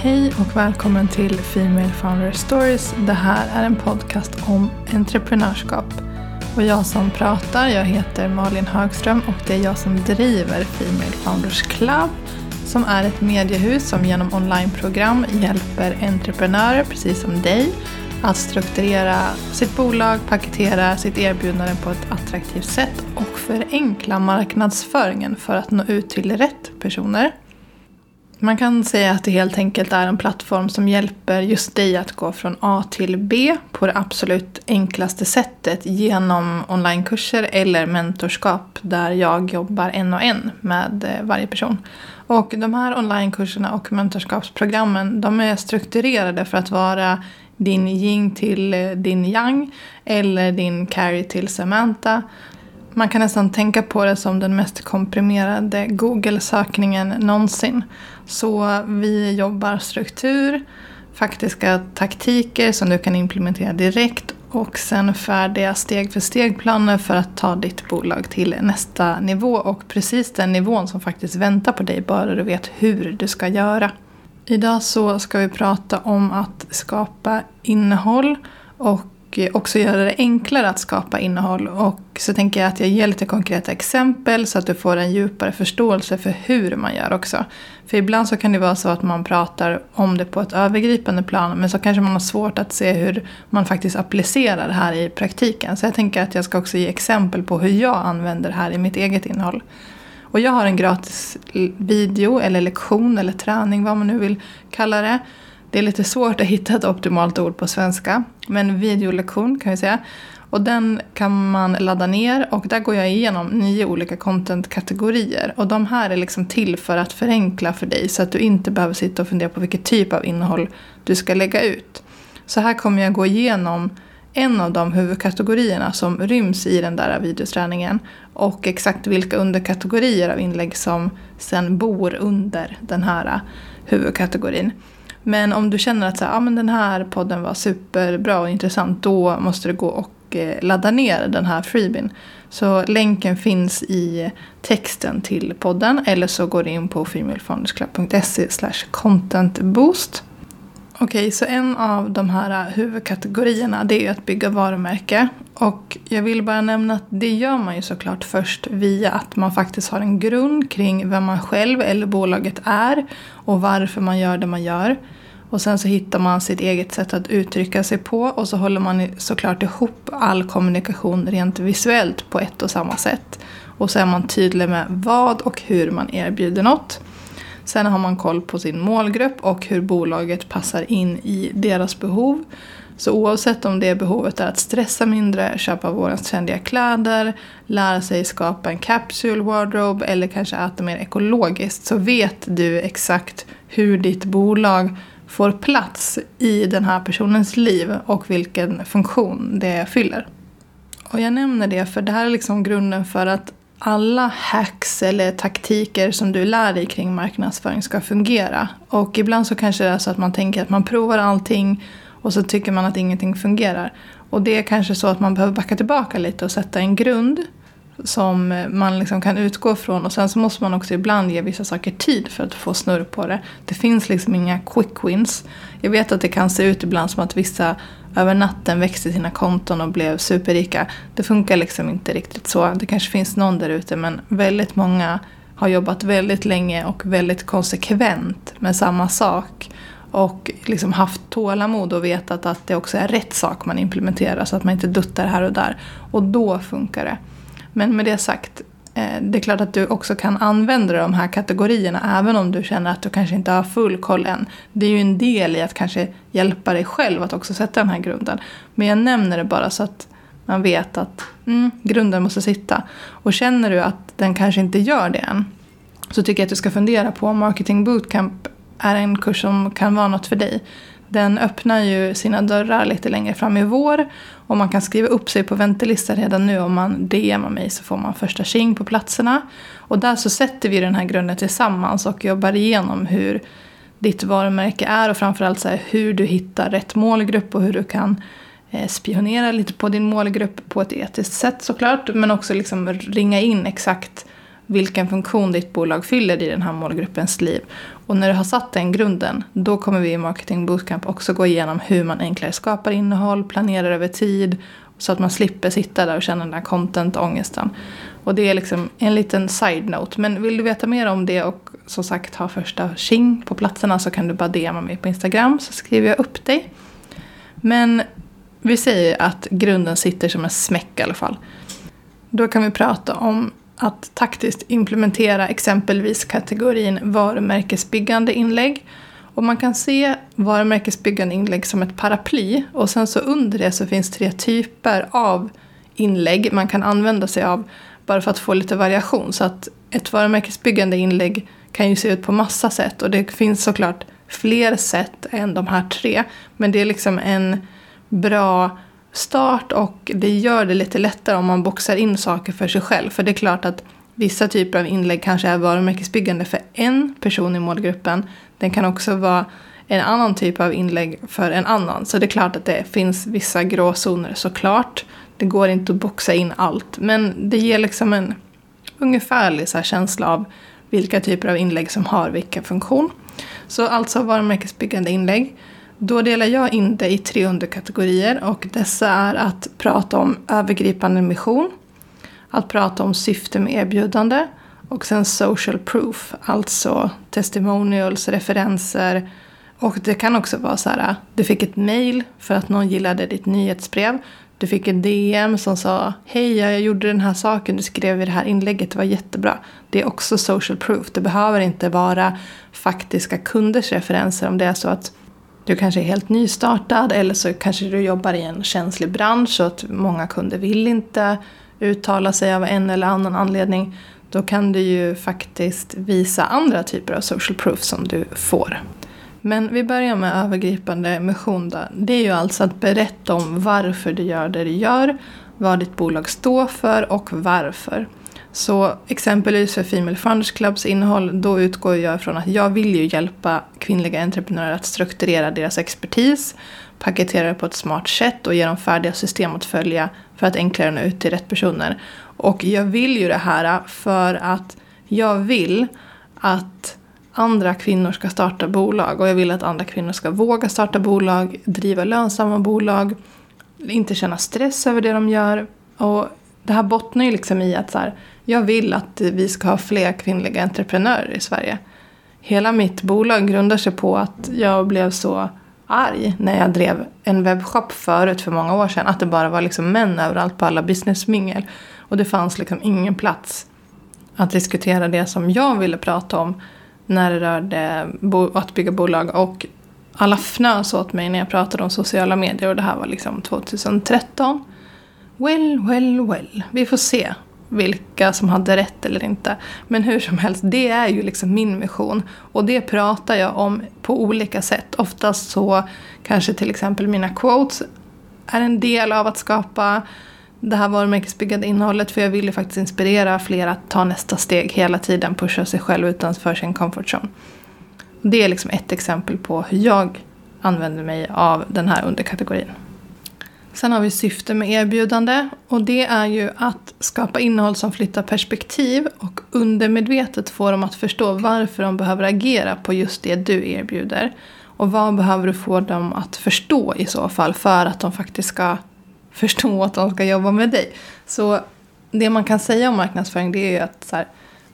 Hej och välkommen till Female Founder Stories. Det här är en podcast om entreprenörskap. Och jag som pratar, jag heter Malin Högström och det är jag som driver Female Founders Club som är ett mediehus som genom onlineprogram hjälper entreprenörer, precis som dig, att strukturera sitt bolag, paketera sitt erbjudande på ett attraktivt sätt och förenkla marknadsföringen för att nå ut till rätt personer. Man kan säga att det helt enkelt är en plattform som hjälper just dig att gå från A till B på det absolut enklaste sättet genom onlinekurser eller mentorskap där jag jobbar en och en med eh, varje person. Och de här onlinekurserna och mentorskapsprogrammen de är strukturerade för att vara din yin till eh, din yang eller din carry till Samantha man kan nästan tänka på det som den mest komprimerade Google-sökningen någonsin. Så vi jobbar struktur, faktiska taktiker som du kan implementera direkt och sen färdiga steg för steg-planer för att ta ditt bolag till nästa nivå och precis den nivån som faktiskt väntar på dig bara du vet hur du ska göra. Idag så ska vi prata om att skapa innehåll och och också göra det enklare att skapa innehåll. Och så tänker jag att jag ger lite konkreta exempel så att du får en djupare förståelse för hur man gör också. För ibland så kan det vara så att man pratar om det på ett övergripande plan men så kanske man har svårt att se hur man faktiskt applicerar det här i praktiken. Så jag tänker att jag ska också ge exempel på hur jag använder det här i mitt eget innehåll. Och jag har en gratis video eller lektion eller träning vad man nu vill kalla det det är lite svårt att hitta ett optimalt ord på svenska. Men videolektion kan vi säga. Och den kan man ladda ner och där går jag igenom nio olika contentkategorier. Och de här är liksom till för att förenkla för dig så att du inte behöver sitta och fundera på vilket typ av innehåll du ska lägga ut. Så här kommer jag gå igenom en av de huvudkategorierna som ryms i den där videoträningen och exakt vilka underkategorier av inlägg som sen bor under den här huvudkategorin. Men om du känner att så här, ah, men den här podden var superbra och intressant då måste du gå och eh, ladda ner den här freebin. Så länken finns i texten till podden eller så går du in på femalefoundersclub.se contentboost. Okej, okay, så en av de här äh, huvudkategorierna det är att bygga varumärke. Och jag vill bara nämna att det gör man ju såklart först via att man faktiskt har en grund kring vem man själv eller bolaget är och varför man gör det man gör. Och sen så hittar man sitt eget sätt att uttrycka sig på och så håller man såklart ihop all kommunikation rent visuellt på ett och samma sätt. Och så är man tydlig med vad och hur man erbjuder något. Sen har man koll på sin målgrupp och hur bolaget passar in i deras behov. Så oavsett om det behovet är att stressa mindre, köpa vårens trendiga kläder, lära sig skapa en capsule wardrobe eller kanske äta mer ekologiskt så vet du exakt hur ditt bolag får plats i den här personens liv och vilken funktion det fyller. Och jag nämner det för det här är liksom grunden för att alla hacks eller taktiker som du lär dig kring marknadsföring ska fungera. Och ibland så kanske det är så att man tänker att man provar allting och så tycker man att ingenting fungerar. Och det är kanske så att man behöver backa tillbaka lite och sätta en grund som man liksom kan utgå från. Och sen så måste man också ibland ge vissa saker tid för att få snurr på det. Det finns liksom inga quick wins. Jag vet att det kan se ut ibland som att vissa över natten växte sina konton och blev superrika. Det funkar liksom inte riktigt så. Det kanske finns någon där ute men väldigt många har jobbat väldigt länge och väldigt konsekvent med samma sak. Och liksom haft tålamod och vetat att det också är rätt sak man implementerar så att man inte duttar här och där. Och då funkar det. Men med det sagt, Eh, det är klart att du också kan använda de här kategorierna även om du känner att du kanske inte har full koll än. Det är ju en del i att kanske hjälpa dig själv att också sätta den här grunden. Men jag nämner det bara så att man vet att mm, grunden måste sitta. Och känner du att den kanske inte gör det än så tycker jag att du ska fundera på om Marketing Bootcamp är en kurs som kan vara något för dig. Den öppnar ju sina dörrar lite längre fram i vår och man kan skriva upp sig på väntelista redan nu om man DMar mig så får man första tjing på platserna. Och där så sätter vi den här grunden tillsammans och jobbar igenom hur ditt varumärke är och framförallt så här, hur du hittar rätt målgrupp och hur du kan eh, spionera lite på din målgrupp på ett etiskt sätt såklart. Men också liksom ringa in exakt vilken funktion ditt bolag fyller i den här målgruppens liv. Och när du har satt den grunden, då kommer vi i Marketing Bootcamp också gå igenom hur man enklare skapar innehåll, planerar över tid, så att man slipper sitta där och känna den där content-ångesten. Och det är liksom en liten side-note. Men vill du veta mer om det och som sagt ha första tjing på platserna så kan du bara DMa mig på Instagram så skriver jag upp dig. Men vi säger att grunden sitter som en smäck i alla fall. Då kan vi prata om att taktiskt implementera exempelvis kategorin varumärkesbyggande inlägg. Och man kan se varumärkesbyggande inlägg som ett paraply och sen så under det så finns tre typer av inlägg man kan använda sig av bara för att få lite variation. Så att ett varumärkesbyggande inlägg kan ju se ut på massa sätt och det finns såklart fler sätt än de här tre. Men det är liksom en bra start och det gör det lite lättare om man boxar in saker för sig själv. För det är klart att vissa typer av inlägg kanske är varumärkesbyggande för en person i målgruppen. Den kan också vara en annan typ av inlägg för en annan. Så det är klart att det finns vissa gråzoner såklart. Det går inte att boxa in allt. Men det ger liksom en ungefärlig så känsla av vilka typer av inlägg som har vilken funktion. Så alltså varumärkesbyggande inlägg. Då delar jag in det i tre underkategorier och dessa är att prata om övergripande mission, att prata om syfte med erbjudande och sen social proof, alltså testimonials, referenser och det kan också vara så här, du fick ett mail för att någon gillade ditt nyhetsbrev. Du fick en DM som sa Hej, jag gjorde den här saken du skrev i det här inlägget, det var jättebra. Det är också social proof. Det behöver inte vara faktiska kunders referenser om det är så att du kanske är helt nystartad eller så kanske du jobbar i en känslig bransch så att många kunder vill inte uttala sig av en eller annan anledning. Då kan du ju faktiskt visa andra typer av social proof som du får. Men vi börjar med övergripande mission då. Det är ju alltså att berätta om varför du gör det du gör, vad ditt bolag står för och varför. Så exempelvis för Female Funders Clubs innehåll, då utgår jag ifrån att jag vill ju hjälpa kvinnliga entreprenörer att strukturera deras expertis, paketera det på ett smart sätt och ge dem färdiga system att följa för att enklare nå ut till rätt personer. Och jag vill ju det här för att jag vill att andra kvinnor ska starta bolag och jag vill att andra kvinnor ska våga starta bolag, driva lönsamma bolag, inte känna stress över det de gör. Och det här bottnar ju liksom i att så här, jag vill att vi ska ha fler kvinnliga entreprenörer i Sverige. Hela mitt bolag grundar sig på att jag blev så arg när jag drev en webbshop förut för många år sedan. Att det bara var liksom män överallt på alla businessmingel. Och det fanns liksom ingen plats att diskutera det som jag ville prata om när det rörde att bygga bolag. Och alla fnös åt mig när jag pratade om sociala medier och det här var liksom 2013. Well, well, well. Vi får se vilka som hade rätt eller inte. Men hur som helst, det är ju liksom min mission. Och det pratar jag om på olika sätt. Oftast så kanske till exempel mina quotes är en del av att skapa det här varumärkesbyggande innehållet. För jag vill ju faktiskt inspirera fler att ta nästa steg hela tiden. Pusha sig själv utanför sin comfort zone. Det är liksom ett exempel på hur jag använder mig av den här underkategorin. Sen har vi syfte med erbjudande och det är ju att skapa innehåll som flyttar perspektiv och undermedvetet får dem att förstå varför de behöver agera på just det du erbjuder. Och vad behöver du få dem att förstå i så fall för att de faktiskt ska förstå att de ska jobba med dig. Så det man kan säga om marknadsföring det är ju att så här,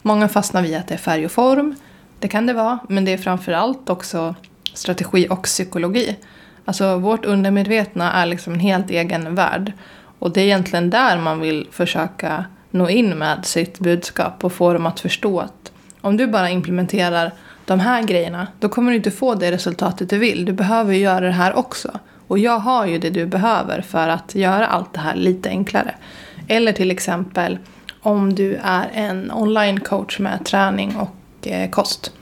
många fastnar vid att det är färg och form. Det kan det vara, men det är framförallt också strategi och psykologi. Alltså vårt undermedvetna är liksom en helt egen värld. Och det är egentligen där man vill försöka nå in med sitt budskap och få dem att förstå att om du bara implementerar de här grejerna då kommer du inte få det resultatet du vill. Du behöver göra det här också. Och jag har ju det du behöver för att göra allt det här lite enklare. Eller till exempel om du är en online coach med träning och eh, kost.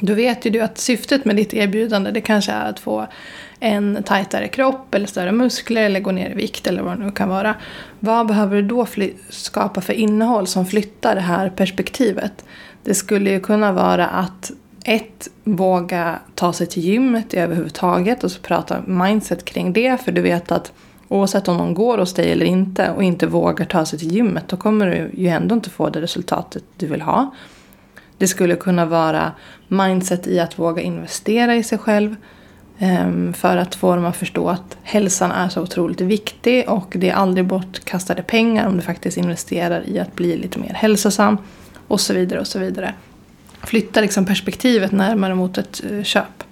Då vet ju du att syftet med ditt erbjudande det kanske är att få en tajtare kropp eller större muskler eller gå ner i vikt eller vad det nu kan vara. Vad behöver du då skapa för innehåll som flyttar det här perspektivet? Det skulle ju kunna vara att ett, våga ta sig till gymmet överhuvudtaget och så prata mindset kring det. För du vet att Oavsett om någon går hos dig eller inte och inte vågar ta sig till gymmet då kommer du ju ändå inte få det resultatet du vill ha. Det skulle kunna vara mindset i att våga investera i sig själv. Ehm, för att få dem att förstå att hälsan är så otroligt viktig och det är aldrig bortkastade pengar om du faktiskt investerar i att bli lite mer hälsosam. Och så vidare och så vidare. Flytta liksom perspektivet närmare mot ett eh, köp.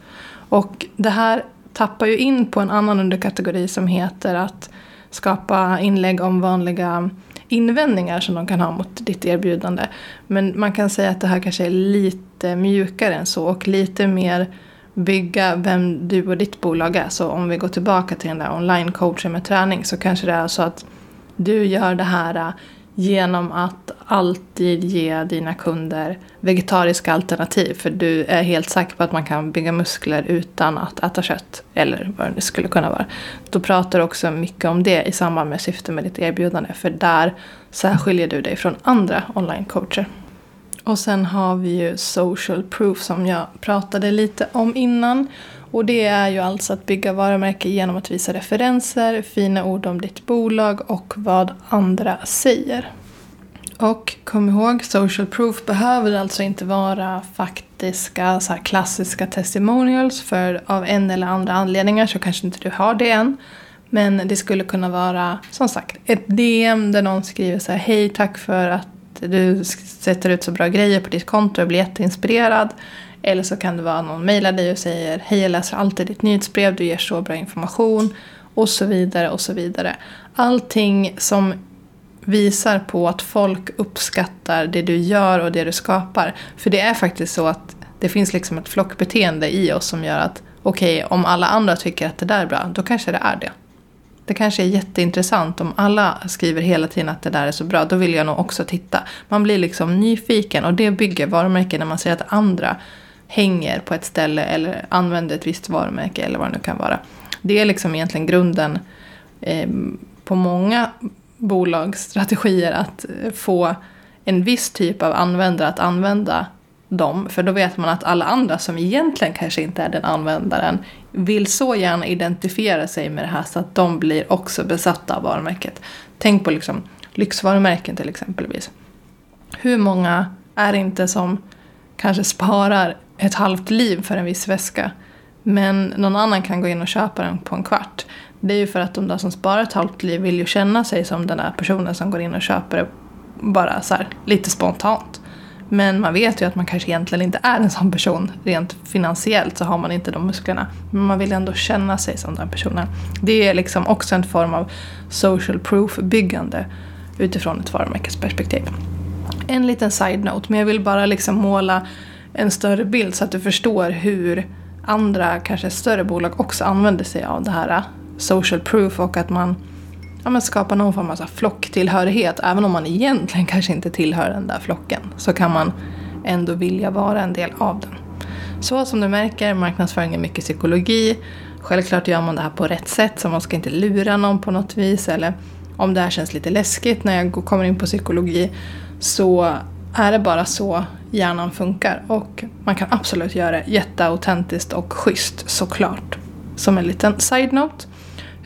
Och det här tappar ju in på en annan underkategori som heter att skapa inlägg om vanliga invändningar som de kan ha mot ditt erbjudande. Men man kan säga att det här kanske är lite mjukare än så och lite mer bygga vem du och ditt bolag är. Så om vi går tillbaka till den där online-coachen med träning så kanske det är så att du gör det här äh, genom att alltid ge dina kunder vegetariska alternativ. För du är helt säker på att man kan bygga muskler utan att äta kött. Eller vad det skulle kunna vara. Då pratar du också mycket om det i samband med syftet med ditt erbjudande. För där särskiljer du dig från andra online-coacher. Och sen har vi ju social proof som jag pratade lite om innan. Och det är ju alltså att bygga varumärke genom att visa referenser, fina ord om ditt bolag och vad andra säger. Och kom ihåg, social proof behöver alltså inte vara faktiska så klassiska testimonials för av en eller andra anledningar så kanske inte du har det än. Men det skulle kunna vara som sagt ett DM där någon skriver så här Hej tack för att du sätter ut så bra grejer på ditt konto och blir jätteinspirerad. Eller så kan det vara någon mejlar dig och säger Hej jag läser alltid ditt nyhetsbrev, du ger så bra information. Och så vidare och så vidare. Allting som visar på att folk uppskattar det du gör och det du skapar. För det är faktiskt så att det finns liksom ett flockbeteende i oss som gör att okej, okay, om alla andra tycker att det där är bra, då kanske det är det. Det kanske är jätteintressant om alla skriver hela tiden att det där är så bra. Då vill jag nog också titta. Man blir liksom nyfiken och det bygger varumärken när man ser att andra hänger på ett ställe eller använder ett visst varumärke eller vad det nu kan vara. Det är liksom egentligen grunden eh, på många bolagsstrategier att eh, få en viss typ av användare att använda dem. För då vet man att alla andra som egentligen kanske inte är den användaren vill så gärna identifiera sig med det här så att de blir också besatta av varumärket. Tänk på liksom lyxvarumärken till exempelvis. Hur många är det inte som kanske sparar ett halvt liv för en viss väska men någon annan kan gå in och köpa den på en kvart. Det är ju för att de där som sparar ett halvt liv vill ju känna sig som den där personen som går in och köper det bara så här, lite spontant. Men man vet ju att man kanske egentligen inte är en sån person. Rent finansiellt så har man inte de musklerna. Men man vill ändå känna sig som den personen. Det är liksom också en form av social proof-byggande utifrån ett varumärkesperspektiv. En liten side-note, men jag vill bara liksom måla en större bild så att du förstår hur andra, kanske större bolag också använder sig av det här social proof och att man ja, men skapa någon form av flocktillhörighet. Även om man egentligen kanske inte tillhör den där flocken så kan man ändå vilja vara en del av den. Så som du märker, marknadsföring är mycket psykologi. Självklart gör man det här på rätt sätt så man ska inte lura någon på något vis. Eller om det här känns lite läskigt när jag kommer in på psykologi så är det bara så hjärnan funkar. Och man kan absolut göra det jätteautentiskt och schysst såklart. Som en liten side-note.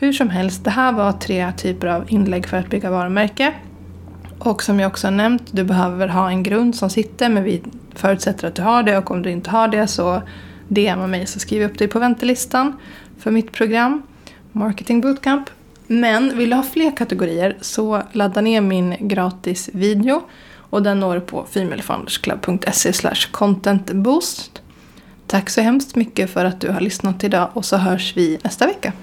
Hur som helst, det här var tre typer av inlägg för att bygga varumärke. Och som jag också har nämnt, du behöver ha en grund som sitter men vi förutsätter att du har det och om du inte har det så DMa mig så skriver jag upp dig på väntelistan för mitt program Marketing Bootcamp. Men vill du ha fler kategorier så ladda ner min gratis video och den når du på femalefoundersclub.se contentboost. Tack så hemskt mycket för att du har lyssnat idag och så hörs vi nästa vecka.